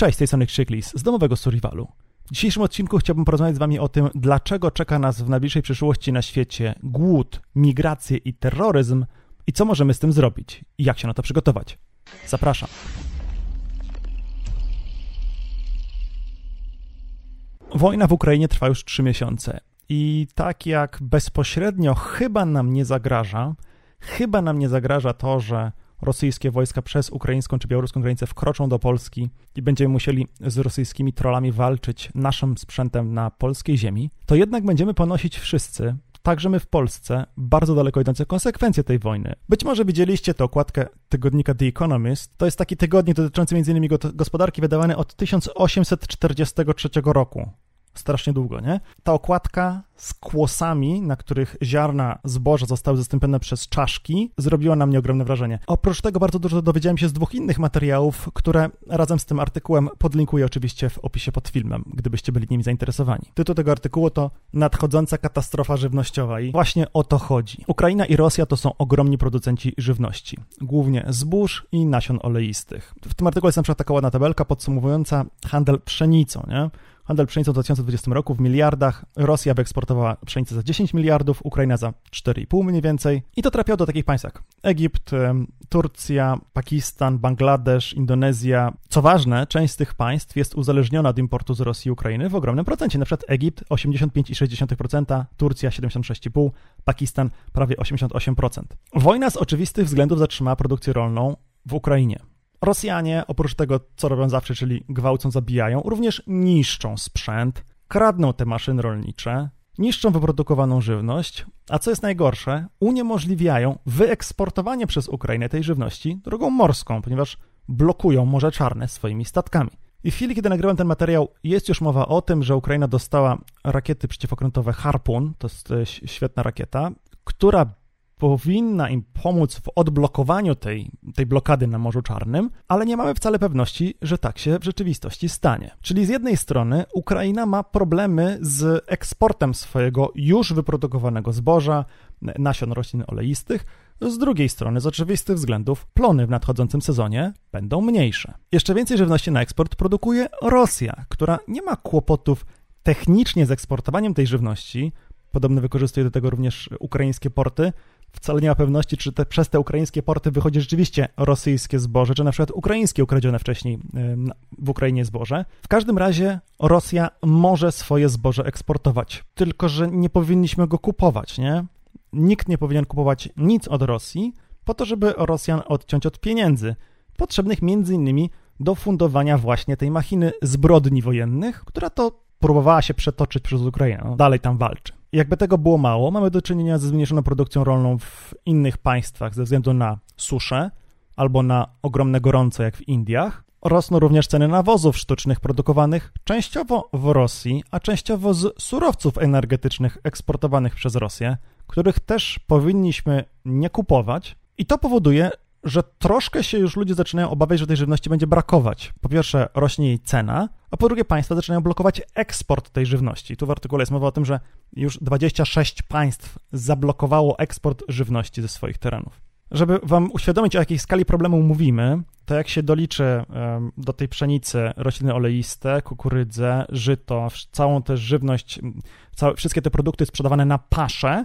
Cześć, z tej strony Krzyklis z domowego Survivalu. W dzisiejszym odcinku chciałbym porozmawiać z Wami o tym, dlaczego czeka nas w najbliższej przyszłości na świecie głód, migracje i terroryzm i co możemy z tym zrobić i jak się na to przygotować. Zapraszam. Wojna w Ukrainie trwa już 3 miesiące i tak jak bezpośrednio chyba nam nie zagraża, chyba nam nie zagraża to, że rosyjskie wojska przez ukraińską czy białoruską granicę wkroczą do Polski i będziemy musieli z rosyjskimi trollami walczyć naszym sprzętem na polskiej ziemi, to jednak będziemy ponosić wszyscy, także my w Polsce, bardzo daleko idące konsekwencje tej wojny. Być może widzieliście tę okładkę tygodnika The Economist. To jest taki tygodnik dotyczący m.in. gospodarki wydawany od 1843 roku strasznie długo, nie? Ta okładka z kłosami, na których ziarna zboża zostały zastąpione przez czaszki, zrobiła na mnie ogromne wrażenie. Oprócz tego bardzo dużo dowiedziałem się z dwóch innych materiałów, które razem z tym artykułem podlinkuję oczywiście w opisie pod filmem, gdybyście byli nimi zainteresowani. Tytuł tego artykułu to Nadchodząca katastrofa żywnościowa i właśnie o to chodzi. Ukraina i Rosja to są ogromni producenci żywności, głównie zbóż i nasion oleistych. W tym artykule jest na przykład taka ładna tabelka podsumowująca handel pszenicą, nie? Handel pszenicą w 2020 roku w miliardach. Rosja wyeksportowała pszenicę za 10 miliardów, Ukraina za 4,5 mniej więcej. I to trafiało do takich państw jak Egipt, Turcja, Pakistan, Bangladesz, Indonezja. Co ważne, część z tych państw jest uzależniona od importu z Rosji i Ukrainy w ogromnym procencie. Na przykład Egipt 85,6%, Turcja 76,5%, Pakistan prawie 88%. Wojna z oczywistych względów zatrzymała produkcję rolną w Ukrainie. Rosjanie, oprócz tego, co robią zawsze, czyli gwałcą, zabijają, również niszczą sprzęt, kradną te maszyny rolnicze, niszczą wyprodukowaną żywność, a co jest najgorsze, uniemożliwiają wyeksportowanie przez Ukrainę tej żywności drogą morską, ponieważ blokują Morze Czarne swoimi statkami. I w chwili, kiedy nagrywam ten materiał, jest już mowa o tym, że Ukraina dostała rakiety przeciwokrętowe Harpun, to jest e, świetna rakieta, która powinna im pomóc w odblokowaniu tej, tej blokady na Morzu Czarnym, ale nie mamy wcale pewności, że tak się w rzeczywistości stanie. Czyli z jednej strony Ukraina ma problemy z eksportem swojego już wyprodukowanego zboża, nasion roślin oleistych, z drugiej strony, z oczywistych względów, plony w nadchodzącym sezonie będą mniejsze. Jeszcze więcej żywności na eksport produkuje Rosja, która nie ma kłopotów technicznie z eksportowaniem tej żywności. Podobno wykorzystuje do tego również ukraińskie porty, wcale nie ma pewności, czy te, przez te ukraińskie porty wychodzi rzeczywiście rosyjskie zboże, czy na przykład ukraińskie ukradzione wcześniej w Ukrainie zboże. W każdym razie Rosja może swoje zboże eksportować, tylko że nie powinniśmy go kupować, nie? Nikt nie powinien kupować nic od Rosji po to, żeby Rosjan odciąć od pieniędzy, potrzebnych między innymi do fundowania właśnie tej machiny zbrodni wojennych, która to próbowała się przetoczyć przez Ukrainę. No, dalej tam walczy. Jakby tego było mało, mamy do czynienia ze zmniejszoną produkcją rolną w innych państwach ze względu na suszę albo na ogromne gorąco, jak w Indiach. Rosną również ceny nawozów sztucznych produkowanych częściowo w Rosji, a częściowo z surowców energetycznych eksportowanych przez Rosję, których też powinniśmy nie kupować. I to powoduje, że troszkę się już ludzie zaczynają obawiać, że tej żywności będzie brakować. Po pierwsze, rośnie jej cena, a po drugie, państwa zaczynają blokować eksport tej żywności. Tu w artykule jest mowa o tym, że już 26 państw zablokowało eksport żywności ze swoich terenów. Żeby wam uświadomić, o jakiej skali problemu mówimy, to jak się doliczy do tej pszenicy rośliny oleiste, kukurydzę, żyto, całą tę żywność, całe, wszystkie te produkty sprzedawane na pasze,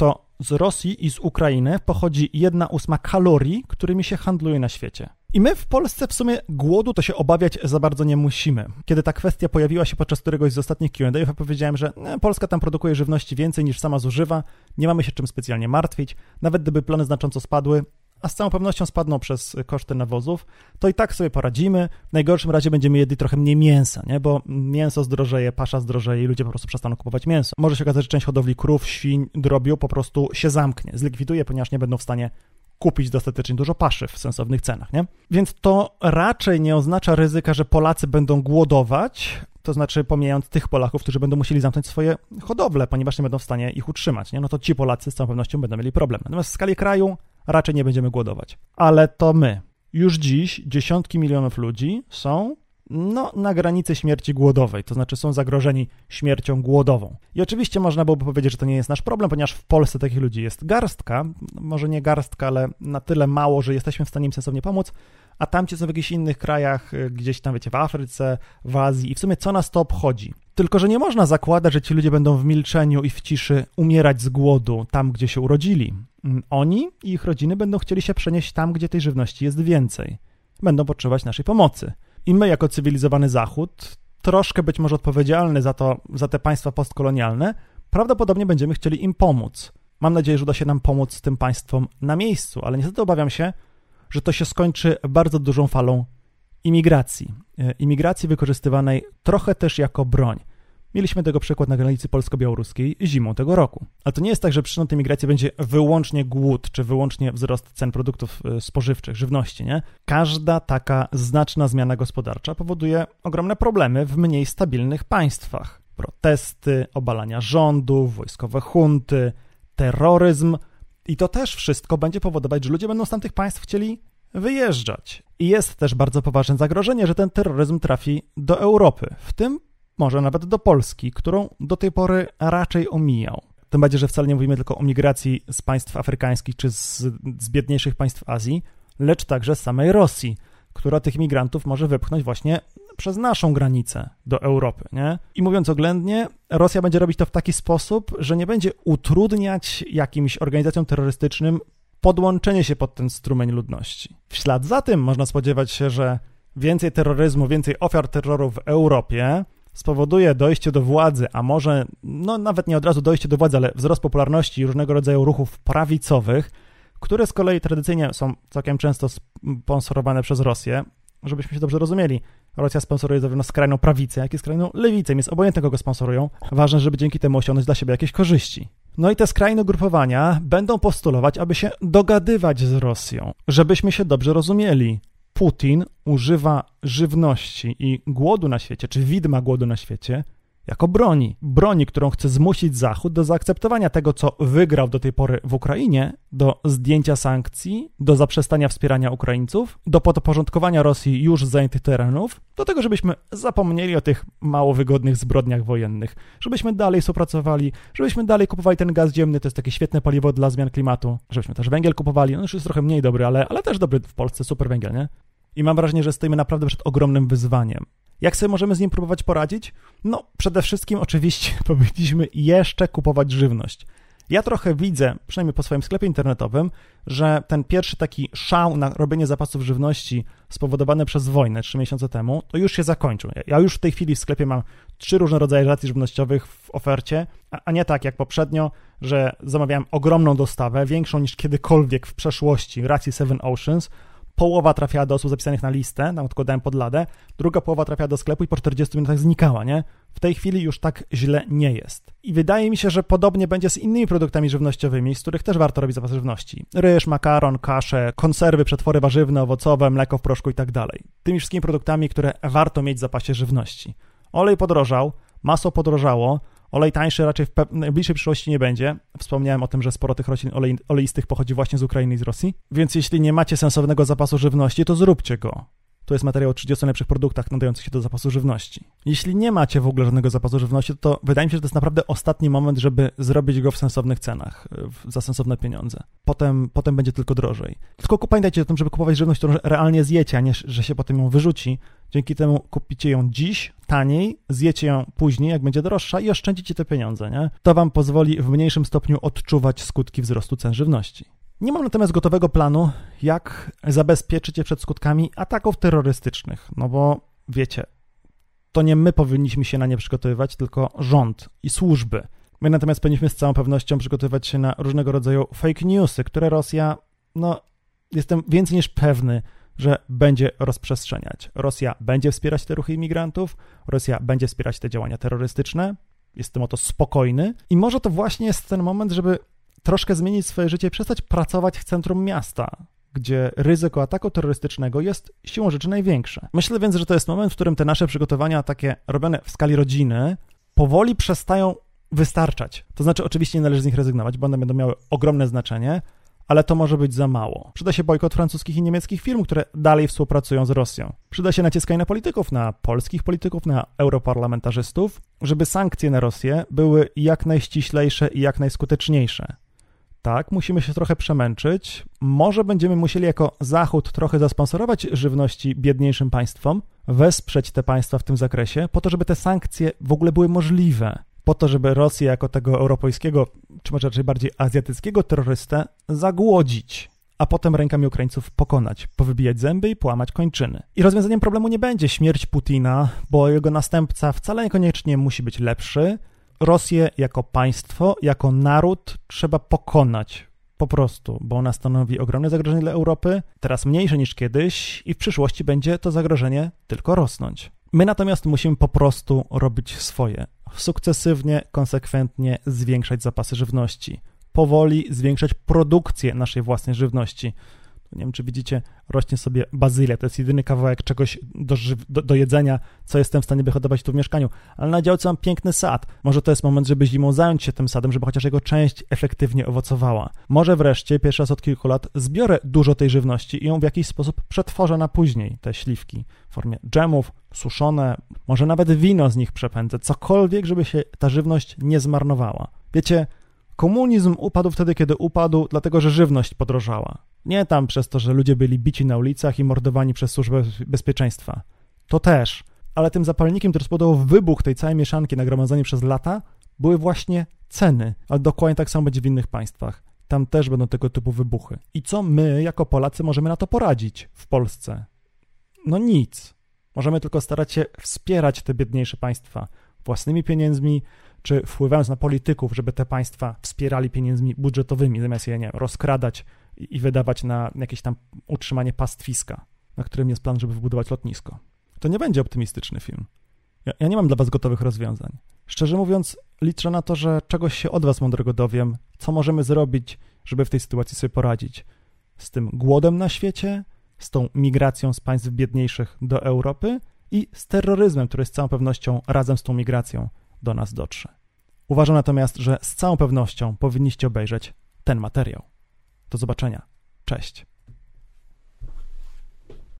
to z Rosji i z Ukrainy pochodzi jedna ósma kalorii, którymi się handluje na świecie. I my w Polsce w sumie głodu to się obawiać za bardzo nie musimy. Kiedy ta kwestia pojawiła się podczas któregoś z ostatnich Q&A, ja powiedziałem, że Polska tam produkuje żywności więcej niż sama zużywa, nie mamy się czym specjalnie martwić, nawet gdyby plony znacząco spadły, a z całą pewnością spadną przez koszty nawozów, to i tak sobie poradzimy. W najgorszym razie będziemy jedli trochę mniej mięsa, nie? bo mięso zdrożeje, pasza zdrożeje i ludzie po prostu przestaną kupować mięso. Może się okazać, że część hodowli krów, świń, drobiu po prostu się zamknie, zlikwiduje, ponieważ nie będą w stanie kupić dostatecznie dużo paszy w sensownych cenach, nie? Więc to raczej nie oznacza ryzyka, że Polacy będą głodować, to znaczy pomijając tych Polaków, którzy będą musieli zamknąć swoje hodowle, ponieważ nie będą w stanie ich utrzymać, nie? No to ci Polacy z całą pewnością będą mieli problem. Natomiast w skali kraju raczej nie będziemy głodować. Ale to my. Już dziś dziesiątki milionów ludzi są no, na granicy śmierci głodowej, to znaczy są zagrożeni śmiercią głodową. I oczywiście można byłoby powiedzieć, że to nie jest nasz problem, ponieważ w Polsce takich ludzi jest garstka, może nie garstka, ale na tyle mało, że jesteśmy w stanie im sensownie pomóc, a tamci są w jakichś innych krajach, y, gdzieś tam, wiecie, w Afryce, w Azji i w sumie co nas to obchodzi? Tylko, że nie można zakładać, że ci ludzie będą w milczeniu i w ciszy umierać z głodu tam, gdzie się urodzili. Mm, oni i ich rodziny będą chcieli się przenieść tam, gdzie tej żywności jest więcej. Będą potrzebować naszej pomocy. I my, jako cywilizowany Zachód, troszkę być może odpowiedzialny za to, za te państwa postkolonialne, prawdopodobnie będziemy chcieli im pomóc. Mam nadzieję, że uda się nam pomóc tym państwom na miejscu, ale niestety obawiam się, że to się skończy bardzo dużą falą imigracji. E, imigracji wykorzystywanej trochę też jako broń. Mieliśmy tego przykład na granicy polsko-białoruskiej zimą tego roku. Ale to nie jest tak, że przyczyną tej migracji będzie wyłącznie głód, czy wyłącznie wzrost cen produktów e, spożywczych, żywności, nie? Każda taka znaczna zmiana gospodarcza powoduje ogromne problemy w mniej stabilnych państwach. Protesty, obalania rządów, wojskowe hunty, terroryzm. I to też wszystko będzie powodować, że ludzie będą z tamtych państw chcieli wyjeżdżać. I jest też bardzo poważne zagrożenie, że ten terroryzm trafi do Europy, w tym może nawet do Polski, którą do tej pory raczej omijał. Tym bardziej, że wcale nie mówimy tylko o migracji z państw afrykańskich czy z, z biedniejszych państw Azji, lecz także z samej Rosji, która tych migrantów może wypchnąć właśnie przez naszą granicę do Europy. Nie? I mówiąc oględnie, Rosja będzie robić to w taki sposób, że nie będzie utrudniać jakimś organizacjom terrorystycznym podłączenie się pod ten strumień ludności. W ślad za tym można spodziewać się, że więcej terroryzmu, więcej ofiar terroru w Europie spowoduje dojście do władzy, a może no nawet nie od razu dojście do władzy, ale wzrost popularności różnego rodzaju ruchów prawicowych, które z kolei tradycyjnie są całkiem często sponsorowane przez Rosję. Żebyśmy się dobrze rozumieli, Rosja sponsoruje zarówno skrajną prawicę, jak i skrajną lewicę, jest obojętne kogo sponsorują. Ważne, żeby dzięki temu osiągnąć dla siebie jakieś korzyści. No i te skrajne grupowania będą postulować, aby się dogadywać z Rosją, żebyśmy się dobrze rozumieli. Putin używa żywności i głodu na świecie, czy widma głodu na świecie, jako broni. Broni, którą chce zmusić Zachód do zaakceptowania tego, co wygrał do tej pory w Ukrainie, do zdjęcia sankcji, do zaprzestania wspierania Ukraińców, do podporządkowania Rosji już zajętych terenów, do tego, żebyśmy zapomnieli o tych mało wygodnych zbrodniach wojennych, żebyśmy dalej współpracowali, żebyśmy dalej kupowali ten gaz ziemny, to jest takie świetne paliwo dla zmian klimatu, żebyśmy też węgiel kupowali, no już jest trochę mniej dobry, ale, ale też dobry w Polsce, super węgiel, nie? I mam wrażenie, że stoimy naprawdę przed ogromnym wyzwaniem. Jak sobie możemy z nim próbować poradzić? No, przede wszystkim oczywiście powinniśmy jeszcze kupować żywność. Ja trochę widzę, przynajmniej po swoim sklepie internetowym, że ten pierwszy taki szał na robienie zapasów żywności spowodowany przez wojnę trzy miesiące temu, to już się zakończył. Ja już w tej chwili w sklepie mam trzy różne rodzaje racji żywnościowych w ofercie, a nie tak jak poprzednio, że zamawiałem ogromną dostawę, większą niż kiedykolwiek w przeszłości racji Seven Oceans, połowa trafiała do osób zapisanych na listę, tam tylko dałem podladę, druga połowa trafiała do sklepu i po 40 minutach znikała, nie? W tej chwili już tak źle nie jest. I wydaje mi się, że podobnie będzie z innymi produktami żywnościowymi, z których też warto robić zapas żywności. Ryż, makaron, kasze, konserwy, przetwory warzywne, owocowe, mleko w proszku i tak dalej. Tymi wszystkimi produktami, które warto mieć w zapasie żywności. Olej podrożał, masło podrożało, Olej tańszy raczej w najbliższej przyszłości nie będzie. Wspomniałem o tym, że sporo tych roślin olej oleistych pochodzi właśnie z Ukrainy i z Rosji. Więc jeśli nie macie sensownego zapasu żywności, to zróbcie go. To jest materiał o 30 najlepszych produktach nadających się do zapasu żywności. Jeśli nie macie w ogóle żadnego zapasu żywności, to wydaje mi się, że to jest naprawdę ostatni moment, żeby zrobić go w sensownych cenach, za sensowne pieniądze. Potem, potem będzie tylko drożej. Tylko pamiętajcie o tym, żeby kupować żywność, którą realnie zjecie, a nie, że się potem ją wyrzuci. Dzięki temu kupicie ją dziś taniej, zjecie ją później, jak będzie droższa i oszczędzicie te pieniądze, nie? To wam pozwoli w mniejszym stopniu odczuwać skutki wzrostu cen żywności. Nie mam natomiast gotowego planu, jak zabezpieczyć je przed skutkami ataków terrorystycznych, no bo wiecie, to nie my powinniśmy się na nie przygotowywać, tylko rząd i służby. My natomiast powinniśmy z całą pewnością przygotowywać się na różnego rodzaju fake newsy, które Rosja, no, jestem więcej niż pewny, że będzie rozprzestrzeniać. Rosja będzie wspierać te ruchy imigrantów, Rosja będzie wspierać te działania terrorystyczne. Jestem o to spokojny. I może to właśnie jest ten moment, żeby troszkę zmienić swoje życie przestać pracować w centrum miasta, gdzie ryzyko ataku terrorystycznego jest siłą rzeczy największe. Myślę więc, że to jest moment, w którym te nasze przygotowania, takie robione w skali rodziny, powoli przestają wystarczać. To znaczy, oczywiście nie należy z nich rezygnować, bo one będą miały ogromne znaczenie, ale to może być za mało. Przyda się bojkot francuskich i niemieckich firm, które dalej współpracują z Rosją. Przyda się naciskanie na polityków, na polskich polityków, na europarlamentarzystów, żeby sankcje na Rosję były jak najściślejsze i jak najskuteczniejsze. Tak, musimy się trochę przemęczyć. Może będziemy musieli jako Zachód trochę zasponsorować żywności biedniejszym państwom, wesprzeć te państwa w tym zakresie, po to, żeby te sankcje w ogóle były możliwe. Po to, żeby Rosję jako tego europejskiego, czy może raczej bardziej azjatyckiego terrorystę zagłodzić, a potem rękami Ukraińców pokonać, powybijać zęby i połamać kończyny. I rozwiązaniem problemu nie będzie śmierć Putina, bo jego następca wcale niekoniecznie musi być lepszy, Rosję jako państwo, jako naród trzeba pokonać. Po prostu, bo ona stanowi ogromne zagrożenie dla Europy, teraz mniejsze niż kiedyś, i w przyszłości będzie to zagrożenie tylko rosnąć. My natomiast musimy po prostu robić swoje. Sukcesywnie, konsekwentnie zwiększać zapasy żywności. Powoli zwiększać produkcję naszej własnej żywności. Nie wiem, czy widzicie, rośnie sobie bazylia. To jest jedyny kawałek czegoś do, do, do, jedzenia, co jestem w stanie wyhodować tu w mieszkaniu. Ale na działce mam piękny sad. Może to jest moment, żeby zimą zająć się tym sadem, żeby chociaż jego część efektywnie owocowała. Może wreszcie, pierwszy raz od kilku lat, zbiorę dużo tej żywności i ją w jakiś sposób przetworzę na później, te śliwki, w formie dżemów, suszone, może nawet wino z nich przepędzę, cokolwiek, żeby się ta żywność nie zmarnowała. Wiecie, Komunizm upadł wtedy, kiedy upadł, dlatego że żywność podrożała. Nie tam przez to, że ludzie byli bici na ulicach i mordowani przez służbę bezpieczeństwa. To też. Ale tym zapalnikiem, który spowodował wybuch tej całej mieszanki nagromadzonej przez lata, były właśnie ceny. Ale dokładnie tak samo będzie w innych państwach. Tam też będą tego typu wybuchy. I co my, jako Polacy, możemy na to poradzić w Polsce? No nic. Możemy tylko starać się wspierać te biedniejsze państwa własnymi pieniędzmi, czy wpływając na polityków, żeby te państwa wspierali pieniędzmi budżetowymi, zamiast je nie, rozkradać i wydawać na jakieś tam utrzymanie pastwiska, na którym jest plan, żeby wybudować lotnisko. To nie będzie optymistyczny film. Ja, ja nie mam dla was gotowych rozwiązań. Szczerze mówiąc, liczę na to, że czegoś się od was mądrego dowiem, co możemy zrobić, żeby w tej sytuacji sobie poradzić. Z tym głodem na świecie, z tą migracją z państw biedniejszych do Europy i z terroryzmem, który z całą pewnością razem z tą migracją do nas dotrze. Uważam natomiast, że z całą pewnością powinniście obejrzeć ten materiał. Do zobaczenia. Cześć.